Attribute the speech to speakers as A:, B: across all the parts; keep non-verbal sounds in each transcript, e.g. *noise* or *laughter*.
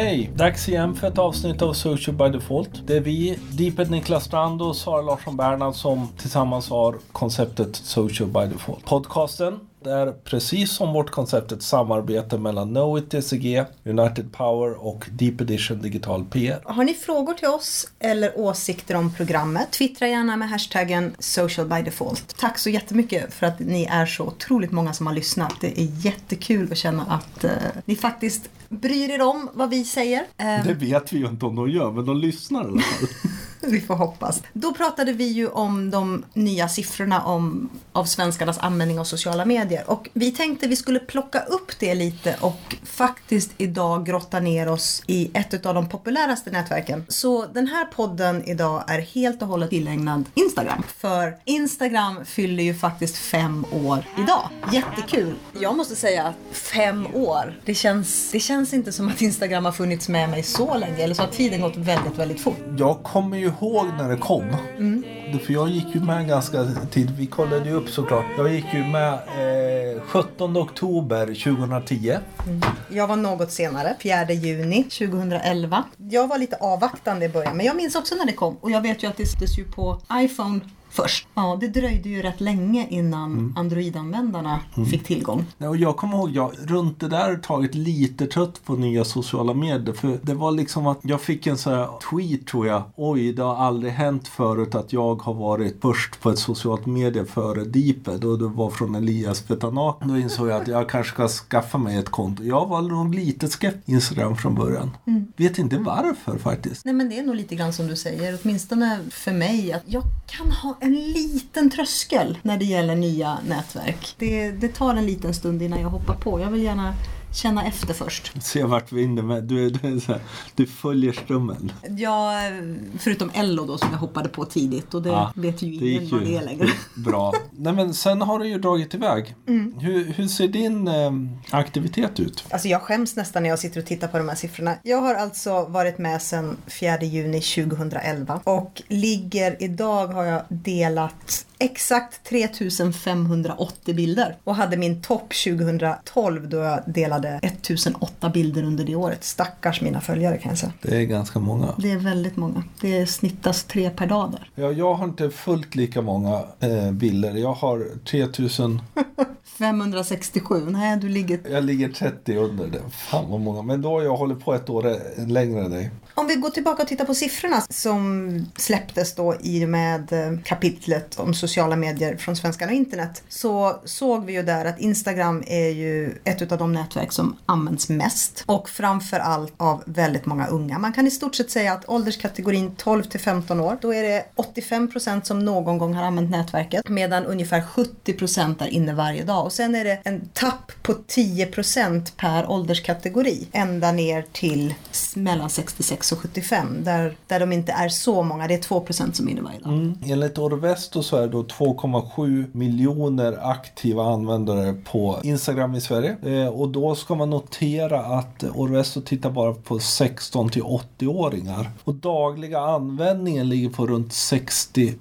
A: Hej! Dags igen för ett avsnitt av Social by Default. Det är vi, Deeped Niklas Strand och Sara Larsson Bernhard som tillsammans har konceptet Social by Default. Podcasten det är precis som vårt koncept ett samarbete mellan Knowit DCG, United Power och Deep Edition Digital PR.
B: Har ni frågor till oss eller åsikter om programmet? Twittra gärna med hashtaggen social by default. Tack så jättemycket för att ni är så otroligt många som har lyssnat. Det är jättekul att känna att uh, ni faktiskt bryr er om vad vi säger.
A: Uh, det vet vi ju inte om de gör, men de lyssnar i alla fall. *laughs* *laughs*
B: vi får hoppas. Då pratade vi ju om de nya siffrorna om, av svenskarnas användning av sociala medier. Och vi tänkte vi skulle plocka upp det lite och faktiskt idag grotta ner oss i ett av de populäraste nätverken. Så den här podden idag är helt och hållet tillägnad Instagram. För Instagram fyller ju faktiskt fem år idag. Jättekul! Jag måste säga att fem år. Det känns, det känns inte som att Instagram har funnits med mig så länge. Eller så har tiden gått väldigt, väldigt fort.
A: Jag kommer ju ihåg när det kom. Mm. För jag gick ju med ganska tidigt. Vi kollade ju upp såklart. Jag gick ju med eh, 17 oktober 2010. Mm.
B: Jag var något senare, 4 juni 2011. Jag var lite avvaktande i början men jag minns också när det kom. Och jag vet ju att det sändes ju på iPhone först. Ja, det dröjde ju rätt länge innan mm. Android-användarna mm. fick tillgång.
A: Ja, och jag kommer ihåg, jag runt det där tagit lite trött på nya sociala medier. För det var liksom att jag fick en sån här tweet tror jag. Oj, det har aldrig hänt förut att jag har varit först på ett socialt medie före Deeped. Och det var från Elias Betanak. Då insåg jag att jag kanske ska skaffa mig ett konto. Jag var nog lite skeptisk Instagram från början. Mm. Vet inte varför faktiskt.
B: Nej men det är nog lite grann som du säger. Åtminstone för mig. att Jag kan ha en liten tröskel när det gäller nya nätverk. Det, det tar en liten stund innan jag hoppar på. Jag vill gärna känna efter först.
A: Se vart vinden med. Du, du, här, du följer strömmen.
B: Ja, förutom Ello då som jag hoppade på tidigt och det ja, vet ju ingen vad det är längre.
A: Bra. Nej, men sen har du ju dragit iväg. Mm. Hur, hur ser din eh, aktivitet ut?
B: Alltså jag skäms nästan när jag sitter och tittar på de här siffrorna. Jag har alltså varit med sedan 4 juni 2011 och ligger idag har jag delat exakt 3580 bilder och hade min topp 2012 då jag delade 1008 bilder under det året. Stackars mina följare kan jag säga.
A: Det är ganska många.
B: Det är väldigt många. Det snittas tre per dag där.
A: Ja, jag har inte fullt lika många eh, bilder. Jag har 3000
B: 567. *laughs* Nej, du ligger...
A: Jag ligger 30 under det. Fan vad många. Men då har jag hållit på ett år längre än dig.
B: Om vi går tillbaka och tittar på siffrorna som släpptes då i och med eh, kapitlet om sociala medier från svenskarna och internet. Så såg vi ju där att Instagram är ju ett av de nätverk som används mest. Och framför allt av väldigt många unga. Man kan i stort sett säga att ålderskategorin 12 till 15 år, då är det 85 procent som någon gång har använt nätverket. Medan ungefär 70 procent är inne varje dag och sen är det en tapp på 10 procent per ålderskategori ända ner till mellan 66 och 75 där, där de inte är så många. Det är 2 som är inne varje dag. Mm.
A: Enligt Orvesto så är det då 2,7 miljoner aktiva användare på Instagram i Sverige. Eh, och då ska man notera att Orvesto tittar bara på 16 till 80-åringar. Och dagliga användningen ligger på runt 60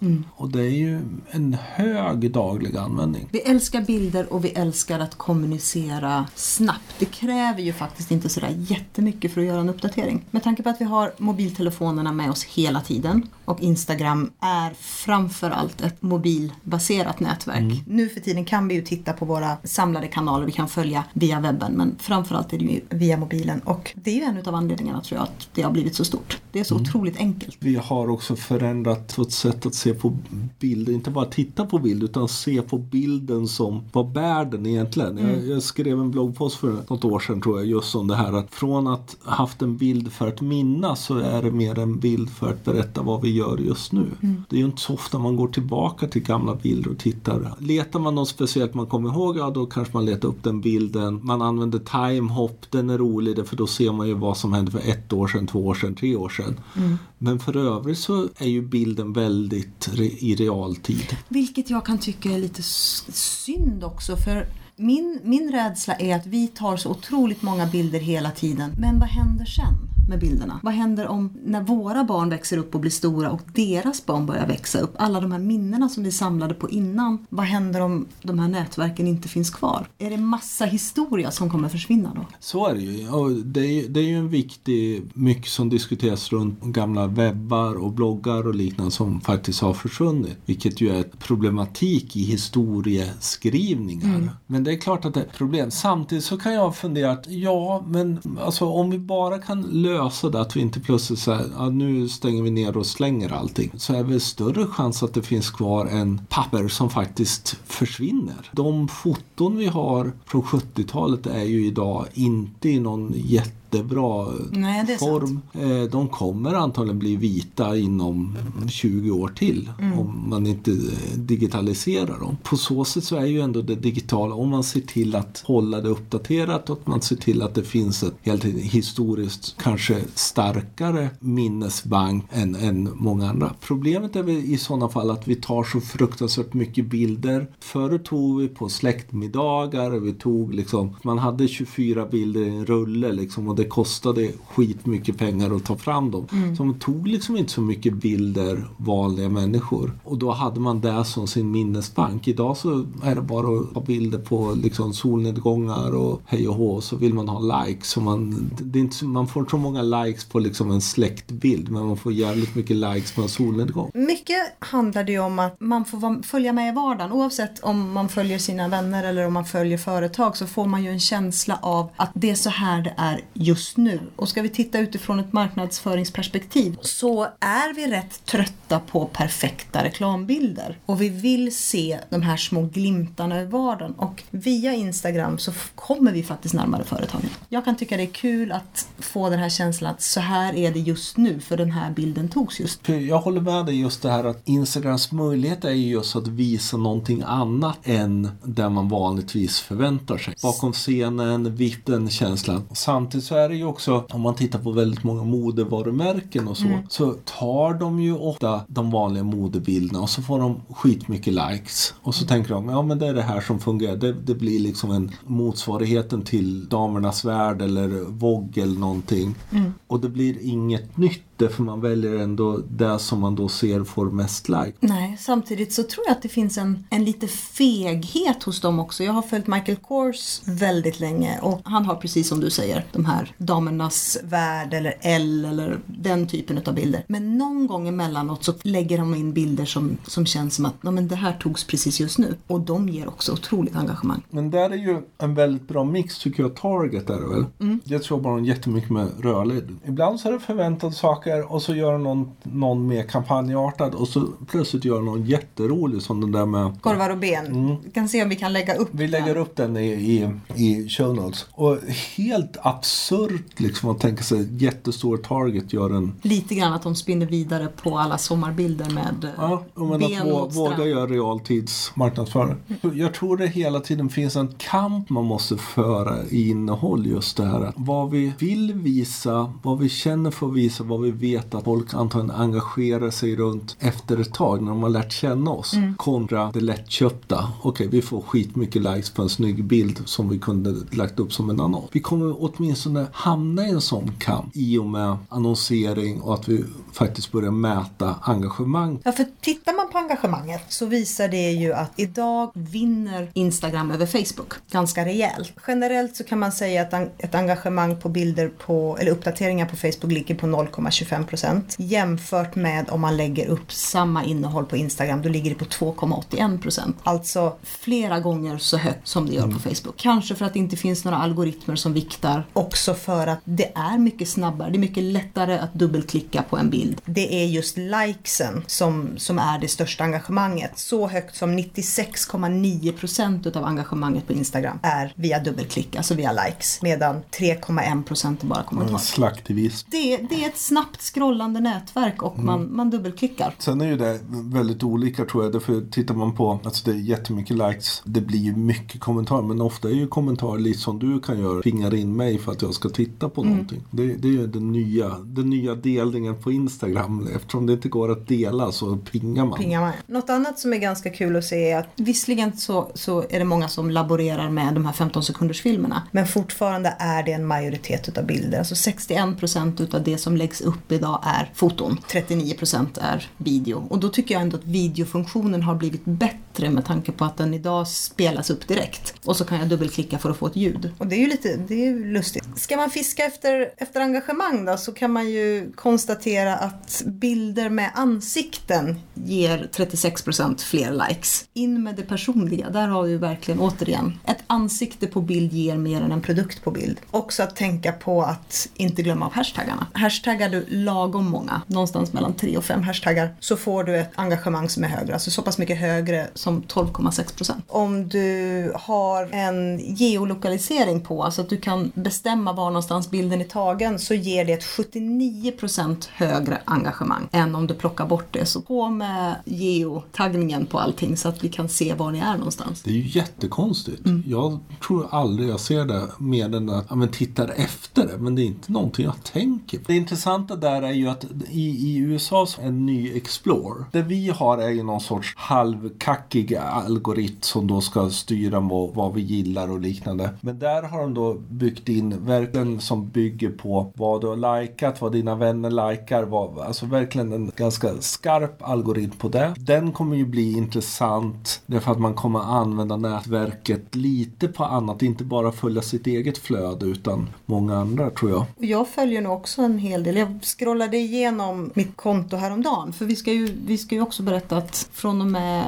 A: Mm. Och det är ju en hög daglig användning.
B: Vi älskar bilder och vi älskar att kommunicera snabbt. Det kräver ju faktiskt inte sådär jättemycket för att göra en uppdatering. Med tanke på att vi har mobiltelefonerna med oss hela tiden och Instagram är framförallt ett mobilbaserat nätverk. Mm. Nu för tiden kan vi ju titta på våra samlade kanaler, vi kan följa via webben men framförallt är det ju via mobilen och det är ju en av anledningarna tror jag att det har blivit så stort. Det är så mm. otroligt enkelt.
A: Vi har också förändrat vårt sätt att se på bilder, inte bara titta på bild utan se på bild bilden som, vad bär den egentligen? Mm. Jag, jag, skrev en bloggpost för något år sedan tror jag just om det här att från att haft en bild för att minnas så är det mer en bild för att berätta vad vi gör just nu. Mm. Det är ju inte så ofta man går tillbaka till gamla bilder och tittar. Letar man något speciellt man kommer ihåg, ja då kanske man letar upp den bilden. Man använder timehop, den är rolig för då ser man ju vad som hände för ett år sedan, två år sedan, tre år sedan. Mm. Men för övrigt så är ju bilden väldigt re i realtid.
B: Vilket jag kan tycka är lite synd också för min, min rädsla är att vi tar så otroligt många bilder hela tiden. Men vad händer sen? med bilderna? Vad händer om när våra barn växer upp och blir stora och deras barn börjar växa upp? Alla de här minnena som vi samlade på innan. Vad händer om de här nätverken inte finns kvar? Är det massa historia som kommer försvinna då?
A: Så är det ju. Och det, är, det är ju en viktig, mycket som diskuteras runt gamla webbar och bloggar och liknande som faktiskt har försvunnit. Vilket ju är problematik i historieskrivningar. Mm. Men det är klart att det är ett problem. Samtidigt så kan jag fundera att ja, men alltså om vi bara kan lösa det att vi inte plötsligt säger ja, nu stänger vi ner och slänger allting. Så är det större chans att det finns kvar än papper som faktiskt försvinner. De foton vi har från 70-talet är ju idag inte i någon jätte jättebra
B: Nej,
A: form. Sant. Eh, de kommer antagligen bli vita inom 20 år till mm. om man inte eh, digitaliserar dem. På så sätt så är ju ändå det digitala, om man ser till att hålla det uppdaterat och att man ser till att det finns ett helt historiskt kanske starkare minnesbank än, än många andra. Problemet är väl i sådana fall att vi tar så fruktansvärt mycket bilder. Förut tog vi på släktmiddagar, vi tog liksom, man hade 24 bilder i en rulle liksom och det kostade skitmycket pengar att ta fram dem. Mm. Så de tog liksom inte så mycket bilder, vanliga människor. Och då hade man det som sin minnesbank. Idag så är det bara att ta bilder på liksom solnedgångar och hej och hå. Så vill man ha likes. Så man, det är inte, man får inte så många likes på liksom en släktbild men man får jävligt mycket likes på en solnedgång.
B: Mycket handlar det ju om att man får följa med i vardagen. Oavsett om man följer sina vänner eller om man följer företag så får man ju en känsla av att det är så här det är just just nu. Och ska vi titta utifrån ett marknadsföringsperspektiv så är vi rätt trötta på perfekta reklambilder. Och vi vill se de här små glimtarna i vardagen. Och via Instagram så kommer vi faktiskt närmare företagen. Jag kan tycka det är kul att få den här känslan att så här är det just nu för den här bilden togs just.
A: Jag håller med dig just det här att Instagrams möjlighet är just att visa någonting annat än det man vanligtvis förväntar sig. Bakom scenen, vitten känslan. Samtidigt så är det ju också, om man tittar på väldigt många modevarumärken och så, mm. så tar de ju ofta de vanliga modebilderna och så får de skitmycket likes. Och så mm. tänker de, ja men det är det här som fungerar. Det, det blir liksom en motsvarigheten till Damernas Värld eller Vogue eller någonting. Mm. Och det blir inget nytt för man väljer ändå det som man då ser får mest like.
B: Nej, samtidigt så tror jag att det finns en, en lite feghet hos dem också. Jag har följt Michael Kors väldigt länge och han har precis som du säger de här damernas värld eller L eller den typen av bilder. Men någon gång emellanåt så lägger de in bilder som, som känns som att men det här togs precis just nu. Och de ger också otroligt engagemang.
A: Men där är ju en väldigt bra mix tycker jag, Target är det väl? Mm. Jag tror bara jättemycket med rörlig. Ibland så är det förväntade saker och så gör någon, någon mer kampanjartad och så plötsligt gör någon jätterolig som den där med
B: Korvar och ben. Mm. Vi kan se om vi kan lägga upp
A: Vi lägger upp den i, i, i show notes. Och helt absurt liksom att tänka sig jättestor target gör en...
B: Lite grann att de spinner vidare på alla sommarbilder med
A: Ja, men ben att våga göra realtidsmarknadsföring. Mm. Jag tror det hela tiden finns en kamp man måste föra i innehåll just det här. Vad vi vill visa, vad vi känner för att visa, vad vi vet att folk antagligen engagerar sig runt efter ett tag när de har lärt känna oss. Mm. Kontra det lättköpta. Okej, vi får skitmycket likes på en snygg bild som vi kunde lagt upp som en annons. Vi kommer åtminstone hamna i en sån kamp i och med annonsering och att vi faktiskt börjar mäta engagemang.
B: Ja, för tittar man på engagemanget så visar det ju att idag vinner Instagram över Facebook ganska rejält. Generellt så kan man säga att ett engagemang på bilder på, eller uppdateringar på Facebook ligger på 0,25 procent jämfört med om man lägger upp samma innehåll på Instagram, då ligger det på 2,81 procent. Alltså flera gånger så högt som det gör mm. på Facebook. Kanske för att det inte finns några algoritmer som viktar. Också för att det är mycket snabbare, det är mycket lättare att dubbelklicka på en bild. Det är just likesen som, som är det största engagemanget. Så högt som 96,9 procent av engagemanget på Instagram är via dubbelklick, alltså via likes. Medan 3,1 procent är bara kommentarer.
A: Slaktivism.
B: Det, det är ett snabbt scrollande nätverk och mm. man, man dubbelklickar.
A: Sen är ju det väldigt olika tror jag. Därför tittar man på, alltså det är jättemycket likes. Det blir ju mycket kommentarer men ofta är ju kommentarer lite som du kan göra. Pingar in mig för att jag ska titta på mm. någonting. Det, det är ju den nya, den nya delningen på Instagram. Eftersom det inte går att dela så pingar man
B: hänga med. Något annat som är ganska kul att se är att visserligen så, så är det många som laborerar med de här 15 sekunders filmerna. Men fortfarande är det en majoritet utav bilder. Alltså 61 procent utav det som läggs upp idag är foton. 39 procent är video. Och då tycker jag ändå att videofunktionen har blivit bättre med tanke på att den idag spelas upp direkt. Och så kan jag dubbelklicka för att få ett ljud. Och det är ju lite det är lustigt. Ska man fiska efter, efter engagemang då så kan man ju konstatera att bilder med ansikten ger 36 procent fler likes. In med det personliga, där har vi ju verkligen återigen ett ansikte på bild ger mer än en produkt på bild. Också att tänka på att inte glömma av hashtaggarna. Hashtaggar du lagom många, någonstans mellan 3 och 5 hashtaggar, så får du ett engagemang som är högre, alltså så pass mycket högre som 12,6 procent. Om du har en geolokalisering på, alltså att du kan bestämma var någonstans bilden är tagen, så ger det ett 79 procent högre engagemang än om du plockar bort det. Så på med geotaggningen på allting så att vi kan se var ni är någonstans.
A: Det är ju jättekonstigt. Mm. Jag tror aldrig jag ser det mer än att jag tittar efter det, men det är inte någonting jag tänker på. Det intressanta där är ju att i, i USA så är en ny Explore. Det vi har är ju någon sorts halvkackig algoritm som då ska styra vad vi gillar och liknande. Men där har de då byggt in verkligen som bygger på vad du har likat, vad dina vänner likar. Vad, alltså verkligen en ganska skarp algoritm på det. Den kommer ju bli intressant därför att man kommer använda nätverket lite på annat. Inte bara följa sitt eget flöde utan många andra tror jag.
B: Jag följer nog också en hel del. Jag scrollade igenom mitt konto häromdagen. För vi ska ju, vi ska ju också berätta att från och med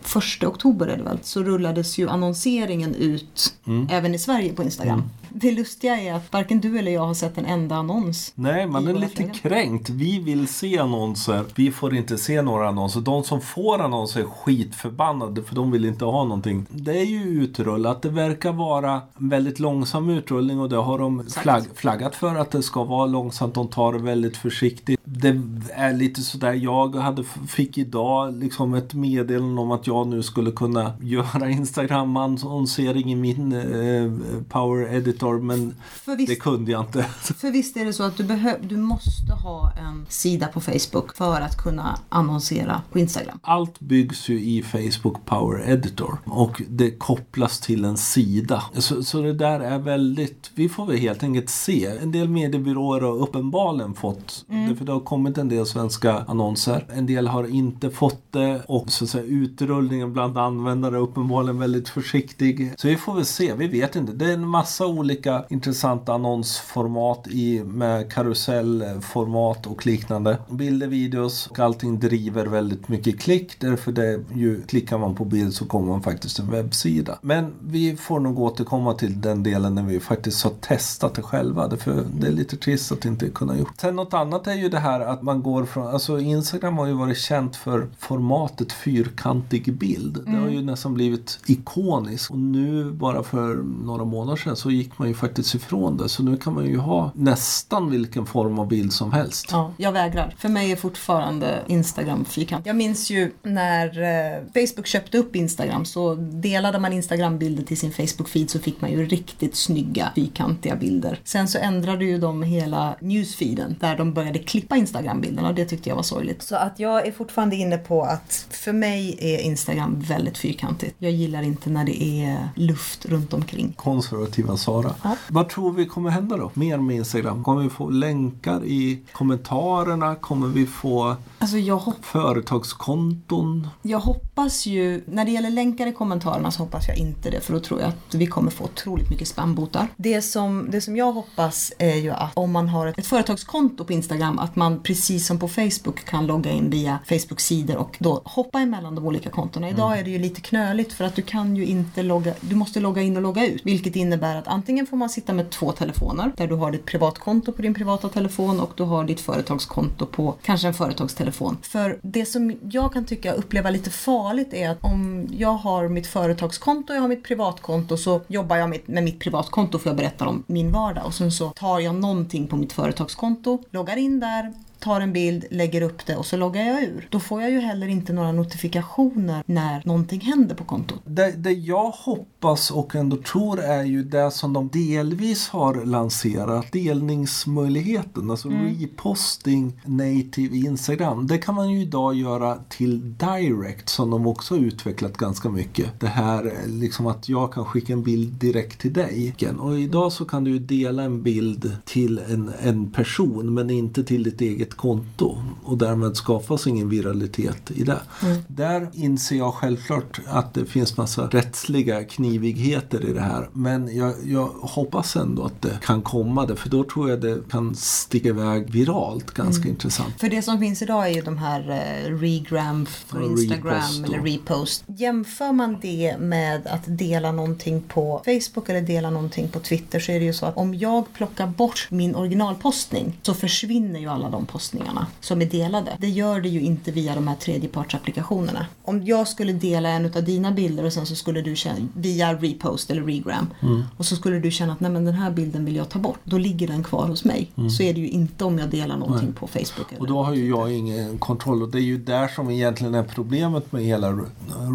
B: första oktober är det väl, så rullades ju annonseringen ut mm. även i Sverige på Instagram. Mm. Det lustiga är att varken du eller jag har sett en enda annons.
A: Nej, man är lite flöden. kränkt. Vi vill se annonser. Vi får inte se några annonser. De som får annonser är skitförbannade för de vill inte ha någonting. Det är ju utrullat. Det verkar vara en väldigt långsam utrullning och det har de flagg, flaggat för att det ska vara långsamt. De tar det väldigt försiktigt. Det är lite sådär, jag hade, fick idag liksom ett meddelande om att jag nu skulle kunna *laughs* göra Instagram-annonsering i min eh, Power Editor men visst, det kunde jag inte. *laughs*
B: För visst är det så att du, du måste ha en sida på Facebook för att kunna annonsera på Instagram?
A: Allt byggs ju i Facebook Power Editor och det kopplas till en sida. Så, så det där är väldigt, vi får väl helt enkelt se. En del mediebyråer har uppenbarligen fått, mm. för det har kommit en del svenska annonser. En del har inte fått det och så att säga, utrullningen bland användare är uppenbarligen väldigt försiktig. Så vi får väl se, vi vet inte. Det är en massa olika intressanta annonsformat i, med karusellformat och liknande. Bilder, videos och allting driver väldigt mycket klick. Därför det ju klickar man på bild så kommer man faktiskt till en webbsida. Men vi får nog återkomma till den delen när vi faktiskt har testat det själva. Därför det är lite trist att inte kunna gjort. Sen något annat är ju det här att man går från, alltså Instagram har ju varit känt för formatet fyrkantig bild. Mm. Det har ju mm. nästan blivit ikoniskt. Och nu bara för några månader sedan så gick man ju faktiskt ifrån det. Så nu kan man ju ha nästan vilken form av bild som helst.
B: Ja, jag vägrar. För mig är fortfarande Instagram fyrkant. Jag minns ju när eh, Facebook köpte upp Instagram så delade man Instagram-bilder till sin Facebook-feed så fick man ju riktigt snygga fyrkantiga bilder. Sen så ändrade ju de hela newsfeeden där de började klippa Instagram-bilderna och det tyckte jag var sorgligt. Så att jag är fortfarande inne på att för mig är Instagram väldigt fyrkantigt. Jag gillar inte när det är luft runt omkring.
A: Konservativa Sara. Ja. Vad tror vi kommer hända då? Mer med Instagram? Kommer vi få länkar i kommentarerna? Kommer vi få
B: alltså jag
A: företagskonton?
B: Jag hoppas ju, när det gäller länkar i kommentarerna så hoppas jag inte det för då tror jag att vi kommer få otroligt mycket spambotar. Det som, det som jag hoppas är ju att om man har ett, ett företagskonto på Instagram att man precis som på Facebook kan logga in via Facebook-sidor och då hoppa emellan de olika kontona. Idag mm. är det ju lite knöligt för att du kan ju inte logga, du måste logga in och logga ut vilket innebär att antingen får får man sitta med två telefoner där du har ditt privatkonto på din privata telefon och du har ditt företagskonto på kanske en företagstelefon. För det som jag kan tycka uppleva lite farligt är att om jag har mitt företagskonto och jag har mitt privatkonto så jobbar jag med mitt privatkonto för jag berättar om min vardag och sen så tar jag någonting på mitt företagskonto, loggar in där tar en bild, lägger upp det och så loggar jag ur. Då får jag ju heller inte några notifikationer när någonting händer på kontot.
A: Det, det jag hoppas och ändå tror är ju det som de delvis har lanserat. Delningsmöjligheten, alltså mm. reposting native Instagram. Det kan man ju idag göra till direct som de också har utvecklat ganska mycket. Det här liksom att jag kan skicka en bild direkt till dig. Och idag så kan du dela en bild till en, en person men inte till ditt eget konto. Och därmed skapas ingen viralitet i det. Mm. Där inser jag självklart att det finns massa rättsliga knivigheter i det här. Men jag, jag hoppas ändå att det kan komma det för då tror jag det kan sticka iväg viralt ganska mm. intressant.
B: För det som finns idag är ju de här eh, regram för Instagram eller repost. Jämför man det med att dela någonting på Facebook eller dela någonting på Twitter så är det ju så att om jag plockar bort min originalpostning så försvinner ju alla de postningarna som är delade. Det gör det ju inte via de här tredjepartsapplikationerna. Om jag skulle dela en av dina bilder och sen så skulle du känna via repost eller regram mm. och så skulle du känna att nej men den här bilden vill jag ta bort. Då ligger den kvar hos mig. Mm. Så är det ju inte om jag delar någonting nej. på Facebook.
A: och då har ju jag ingen kontroll och det är ju där som egentligen är problemet med hela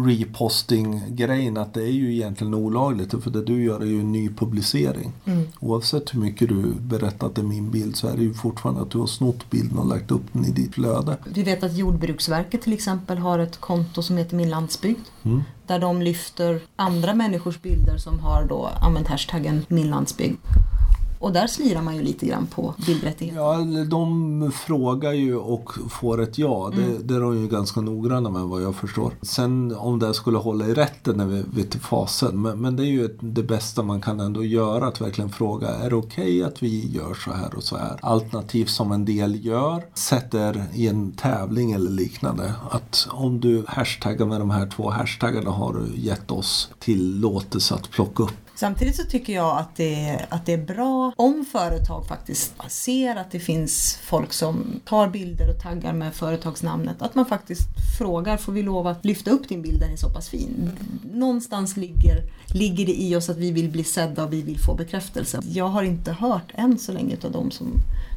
A: reposting-grejen att det är ju egentligen olagligt för det du gör är ju en ny publicering. Mm. Oavsett hur mycket du det är min bild så är det ju fortfarande att du har snott bilden och lagt upp den i ditt flöde.
B: Vi vet att Jordbruksverket till exempel har ett konto som heter Min landsbygd. Mm. Där de lyfter andra människors bilder som har då använt hashtaggen Min landsbygd. Och där slirar man ju lite grann på bildrättigheter.
A: Ja, de frågar ju och får ett ja. Mm. Det, det är de ju ganska noggranna med vad jag förstår. Sen om det skulle hålla i rätten är vi, till fasen. Men, men, det är ju det bästa man kan ändå göra. Att verkligen fråga, är det okej okay att vi gör så här och så här? Alternativt som en del gör, sätter i en tävling eller liknande. Att om du hashtaggar med de här två hashtaggarna har du gett oss tillåtelse att plocka upp
B: Samtidigt så tycker jag att det, att det är bra om företag faktiskt ser att det finns folk som tar bilder och taggar med företagsnamnet. Att man faktiskt frågar, får vi lov att lyfta upp din bild, den är så pass fin. Någonstans ligger, ligger det i oss att vi vill bli sedda och vi vill få bekräftelse. Jag har inte hört än så länge av de som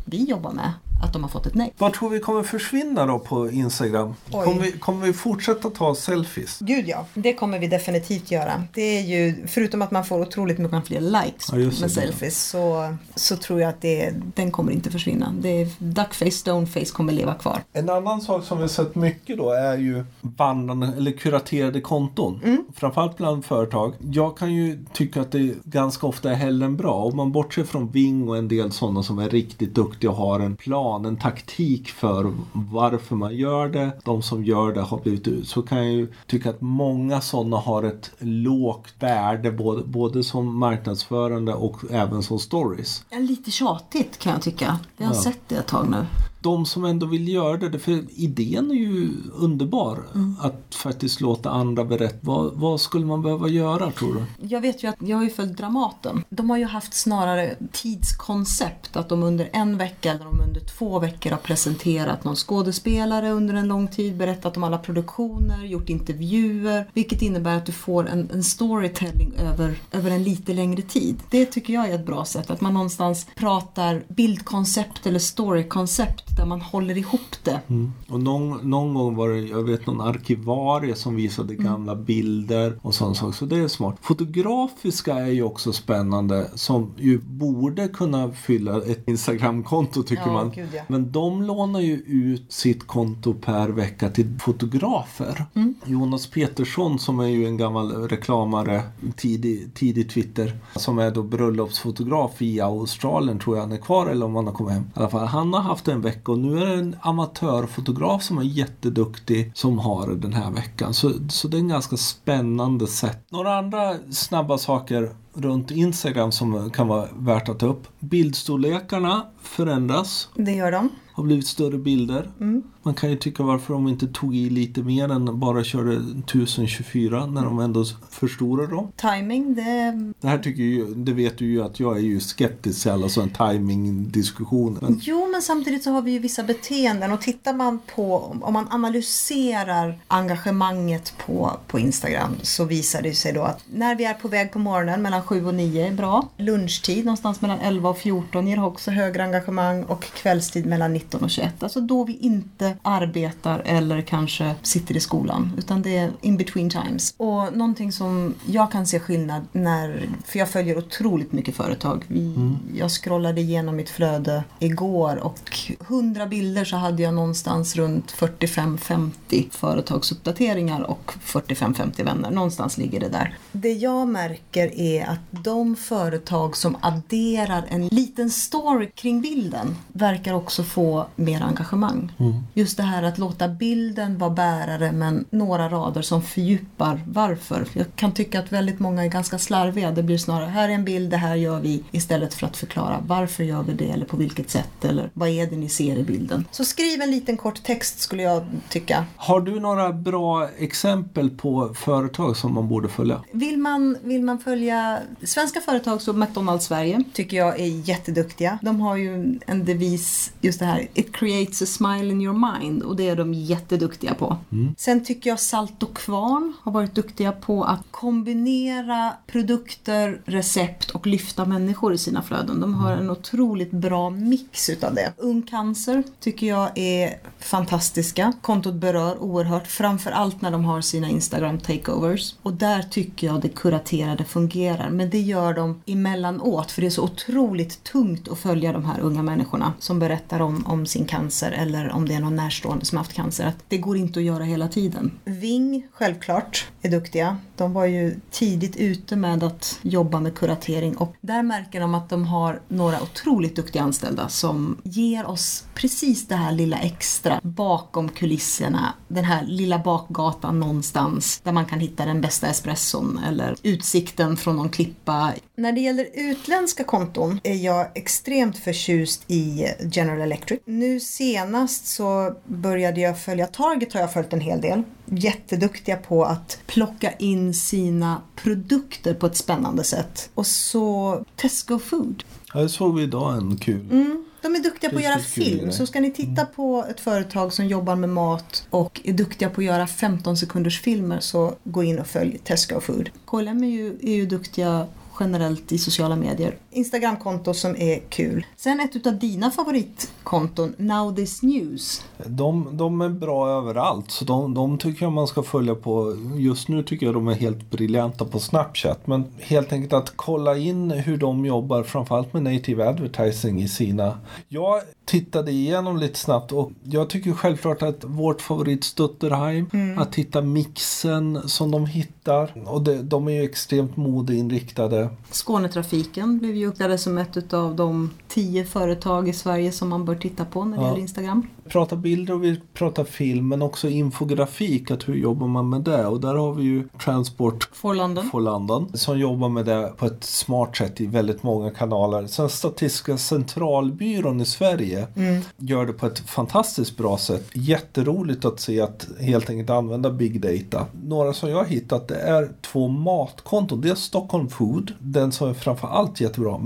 B: vi jobbar med att de har fått ett nej.
A: Vad tror vi kommer försvinna då på Instagram? Kommer vi, kommer vi fortsätta ta selfies?
B: Gud ja, det kommer vi definitivt göra. Det är ju, förutom att man får otroligt mycket fler likes ja, med selfies så, så tror jag att det, den kommer inte försvinna. Det är, duckface, stoneface kommer leva kvar.
A: En annan sak som vi sett mycket då är ju vandrande eller kuraterade konton. Mm. Framförallt bland företag. Jag kan ju tycka att det ganska ofta är hellre än bra. Om man bortser från Ving och en del sådana som är riktigt duktiga och har en plan plan, en taktik för varför man gör det. De som gör det har blivit ut. Så kan jag ju tycka att många sådana har ett lågt värde både, både som marknadsförande och även som stories.
B: Lite tjatigt kan jag tycka. Jag har ja. sett det ett tag nu
A: de som ändå vill göra det, för idén är ju underbar. Mm. Att faktiskt låta andra berätta. Vad, vad, skulle man behöva göra tror du?
B: Jag vet ju att jag har ju följt Dramaten. De har ju haft snarare tidskoncept. Att de under en vecka eller de under två veckor har presenterat någon skådespelare under en lång tid, berättat om alla produktioner, gjort intervjuer. Vilket innebär att du får en, en storytelling över, över en lite längre tid. Det tycker jag är ett bra sätt. Att man någonstans pratar bildkoncept eller storykoncept där man håller ihop det.
A: Mm. Och någon, någon gång var det, jag vet någon arkivarie som visade mm. gamla bilder och sånt saker. Så det är smart. Fotografiska är ju också spännande som ju borde kunna fylla ett Instagramkonto tycker ja, man. Gud, ja. Men de lånar ju ut sitt konto per vecka till fotografer. Mm. Jonas Petersson som är ju en gammal reklamare, tidig, tidig Twitter, som är då bröllopsfotograf i Australien tror jag han är kvar eller om han har kommit hem. I alla fall, han har haft en vecka och nu är det en amatörfotograf som är jätteduktig som har det den här veckan. Så, så det är en ganska spännande sätt. Några andra snabba saker runt Instagram som kan vara värt att ta upp. Bildstorlekarna förändras.
B: Det gör de.
A: Har blivit större bilder. Mm. Man kan ju tycka varför de inte tog i lite mer än bara körde 1024 när de ändå förstorar dem.
B: Timing, det...
A: Det här tycker ju, det vet du ju att jag är ju skeptisk till alla sådana timing-diskussioner.
B: Jo, men samtidigt så har vi ju vissa beteenden och tittar man på, om man analyserar engagemanget på, på Instagram så visar det sig då att när vi är på väg på morgonen mellan 7 och 9 är bra. Lunchtid någonstans mellan 11 och 14 ger också högre engagemang och kvällstid mellan 19 och 21. Alltså då vi inte arbetar eller kanske sitter i skolan utan det är in between times. Och någonting som jag kan se skillnad när, för jag följer otroligt mycket företag. Vi, mm. Jag scrollade igenom mitt flöde igår och 100 bilder så hade jag någonstans runt 45-50 företagsuppdateringar och 45-50 vänner. Någonstans ligger det där. Det jag märker är att de företag som adderar en liten story kring bilden verkar också få mer engagemang. Mm. Just det här att låta bilden vara bärare men några rader som fördjupar varför. Jag kan tycka att väldigt många är ganska slarviga. Det blir snarare, här är en bild, det här gör vi istället för att förklara varför gör vi det eller på vilket sätt eller vad är det ni ser i bilden. Så skriv en liten kort text skulle jag tycka.
A: Har du några bra exempel på företag som man borde följa?
B: Vill man, vill man följa svenska företag så McDonalds Sverige tycker jag är jätteduktiga. De har ju en devis, just det här, it creates a smile in your mind och det är de jätteduktiga på. Mm. Sen tycker jag Salt och Kvarn har varit duktiga på att kombinera produkter, recept och lyfta människor i sina flöden. De har en otroligt bra mix utav det. Ung Cancer tycker jag är fantastiska. Kontot berör oerhört, framförallt när de har sina Instagram takeovers. Och där tycker jag det kuraterade fungerar. Men det gör de emellanåt för det är så otroligt tungt att följa de här unga människorna som berättar om, om sin cancer eller om det är någon närstående som haft cancer. Att det går inte att göra hela tiden. Ving, självklart, är duktiga. De var ju tidigt ute med att jobba med kuratering och där märker de att de har några otroligt duktiga anställda som ger oss precis det här lilla extra bakom kulisserna. Den här lilla bakgatan någonstans där man kan hitta den bästa espresson eller utsikten från någon klippa. När det gäller utländska konton är jag extremt förtjust i General Electric. Nu senast så började jag följa Target har jag följt en hel del. Jätteduktiga på att plocka in sina produkter på ett spännande sätt. Och så Tesco Food.
A: Här såg vi idag en kul.
B: Mm. De är duktiga på att göra film. Så ska ni titta mm. på ett företag som jobbar med mat och är duktiga på att göra 15 sekunders filmer så gå in och följ Tesco Food. KLM är ju, är ju duktiga generellt i sociala medier. Instagramkonto som är kul. Sen ett av dina favoritkonton, Now This News.
A: De, de är bra överallt så de, de tycker jag man ska följa på. Just nu tycker jag de är helt briljanta på Snapchat. Men helt enkelt att kolla in hur de jobbar framförallt med native advertising i sina. Jag tittade igenom lite snabbt och jag tycker självklart att vårt favorit Stutterheim, mm. att hitta mixen som de hittar. Och det, de är ju extremt modeinriktade.
B: Skånetrafiken blev ju uppdaterad som ett av de tio företag i Sverige som man bör titta på när det ja. gäller Instagram.
A: Pratar bilder och vi pratar film men också infografik, att hur jobbar man med det? Och där har vi ju Transport
B: for London.
A: for London som jobbar med det på ett smart sätt i väldigt många kanaler. Sen Statistiska centralbyrån i Sverige mm. gör det på ett fantastiskt bra sätt. Jätteroligt att se att helt enkelt använda big data. Några som jag har hittat det är två matkonton. Det är Stockholm Food, den som är framförallt jättebra.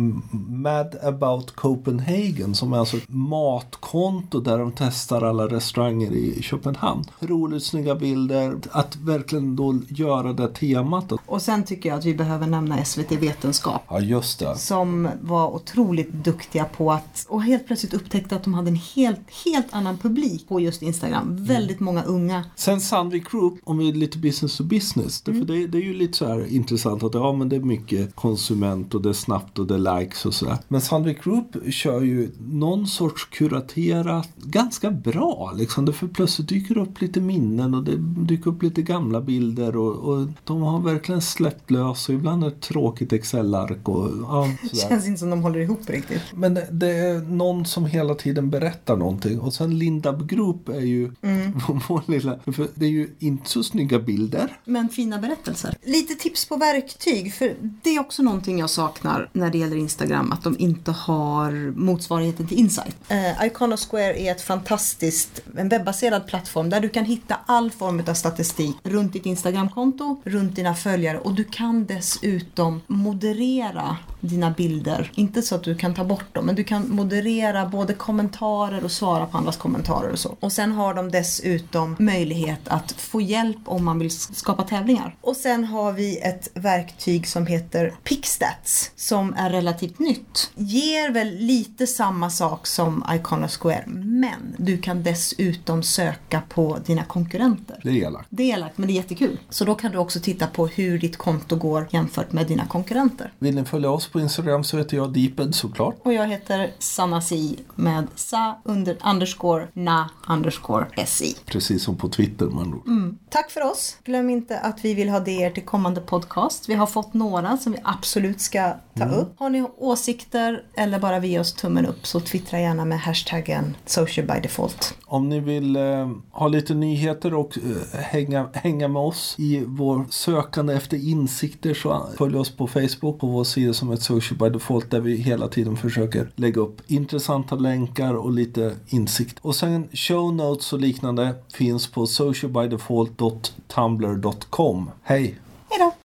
A: Mad about Copenhagen som är alltså ett matkonto där de testar alla restauranger i Köpenhamn. Roligt snygga bilder, att verkligen då göra det temat.
B: Och sen tycker jag att vi behöver nämna SVT Vetenskap.
A: Ja, just det.
B: Som var otroligt duktiga på att, och helt plötsligt upptäckte att de hade en helt, helt annan publik på just Instagram. Mm. Väldigt många unga.
A: Sen Sandvik Group, om vi är lite business to business. Mm. För det, det, är ju lite så här intressant att ja, men det är mycket konsument och det är snabbt och det är likes och sådär. Men Sandvik Group kör ju någon sorts kuraterat ganska bra. Liksom. Det för plötsligt dyker upp lite minnen och det dyker upp lite gamla bilder och, och de har verkligen släppt lös och ibland är det ett tråkigt Excel-ark. Och, ja,
B: det känns inte som de håller ihop riktigt.
A: Men det är någon som hela tiden berättar någonting och sen Lindab Group är ju mm. *laughs* vår lilla, för det är ju inte så snygga bilder.
B: Men fina berättelser. Lite tips på verktyg för det är också någonting jag saknar när det gäller Instagram att de inte har motsvarigheten till Insight. Uh, Iconosquare är ett fantastiskt, en webbaserad plattform där du kan hitta all form av statistik runt ditt Instagramkonto, runt dina följare och du kan dessutom moderera dina bilder. Inte så att du kan ta bort dem, men du kan moderera både kommentarer och svara på andras kommentarer och så. Och sen har de dessutom möjlighet att få hjälp om man vill skapa tävlingar. Och sen har vi ett verktyg som heter Pixstats som är relativt nytt. Ger väl lite samma sak som Icona Square men du kan dessutom söka på dina konkurrenter.
A: Det är elakt.
B: Det är elakt, men det är jättekul. Så då kan du också titta på hur ditt konto går jämfört med dina konkurrenter.
A: Vill ni följa oss på Instagram så heter jag Deeped såklart.
B: Och jag heter Sanasi med sa under underscore na underscore si.
A: Precis som på Twitter andra ord.
B: Tack för oss. Glöm inte att vi vill ha idéer till kommande podcast. Vi har fått några som vi absolut ska ta upp. Har ni åsikter eller bara vi oss tummen upp så twittra gärna med hashtaggen social by default.
A: Om ni vill eh, ha lite nyheter och eh, hänga, hänga med oss i vår sökande efter insikter så följ oss på Facebook på vår sida som ett social by default där vi hela tiden försöker lägga upp intressanta länkar och lite insikt. Och sen show notes och liknande finns på socialbydefault.tumblr.com. Hej!
B: Hej då!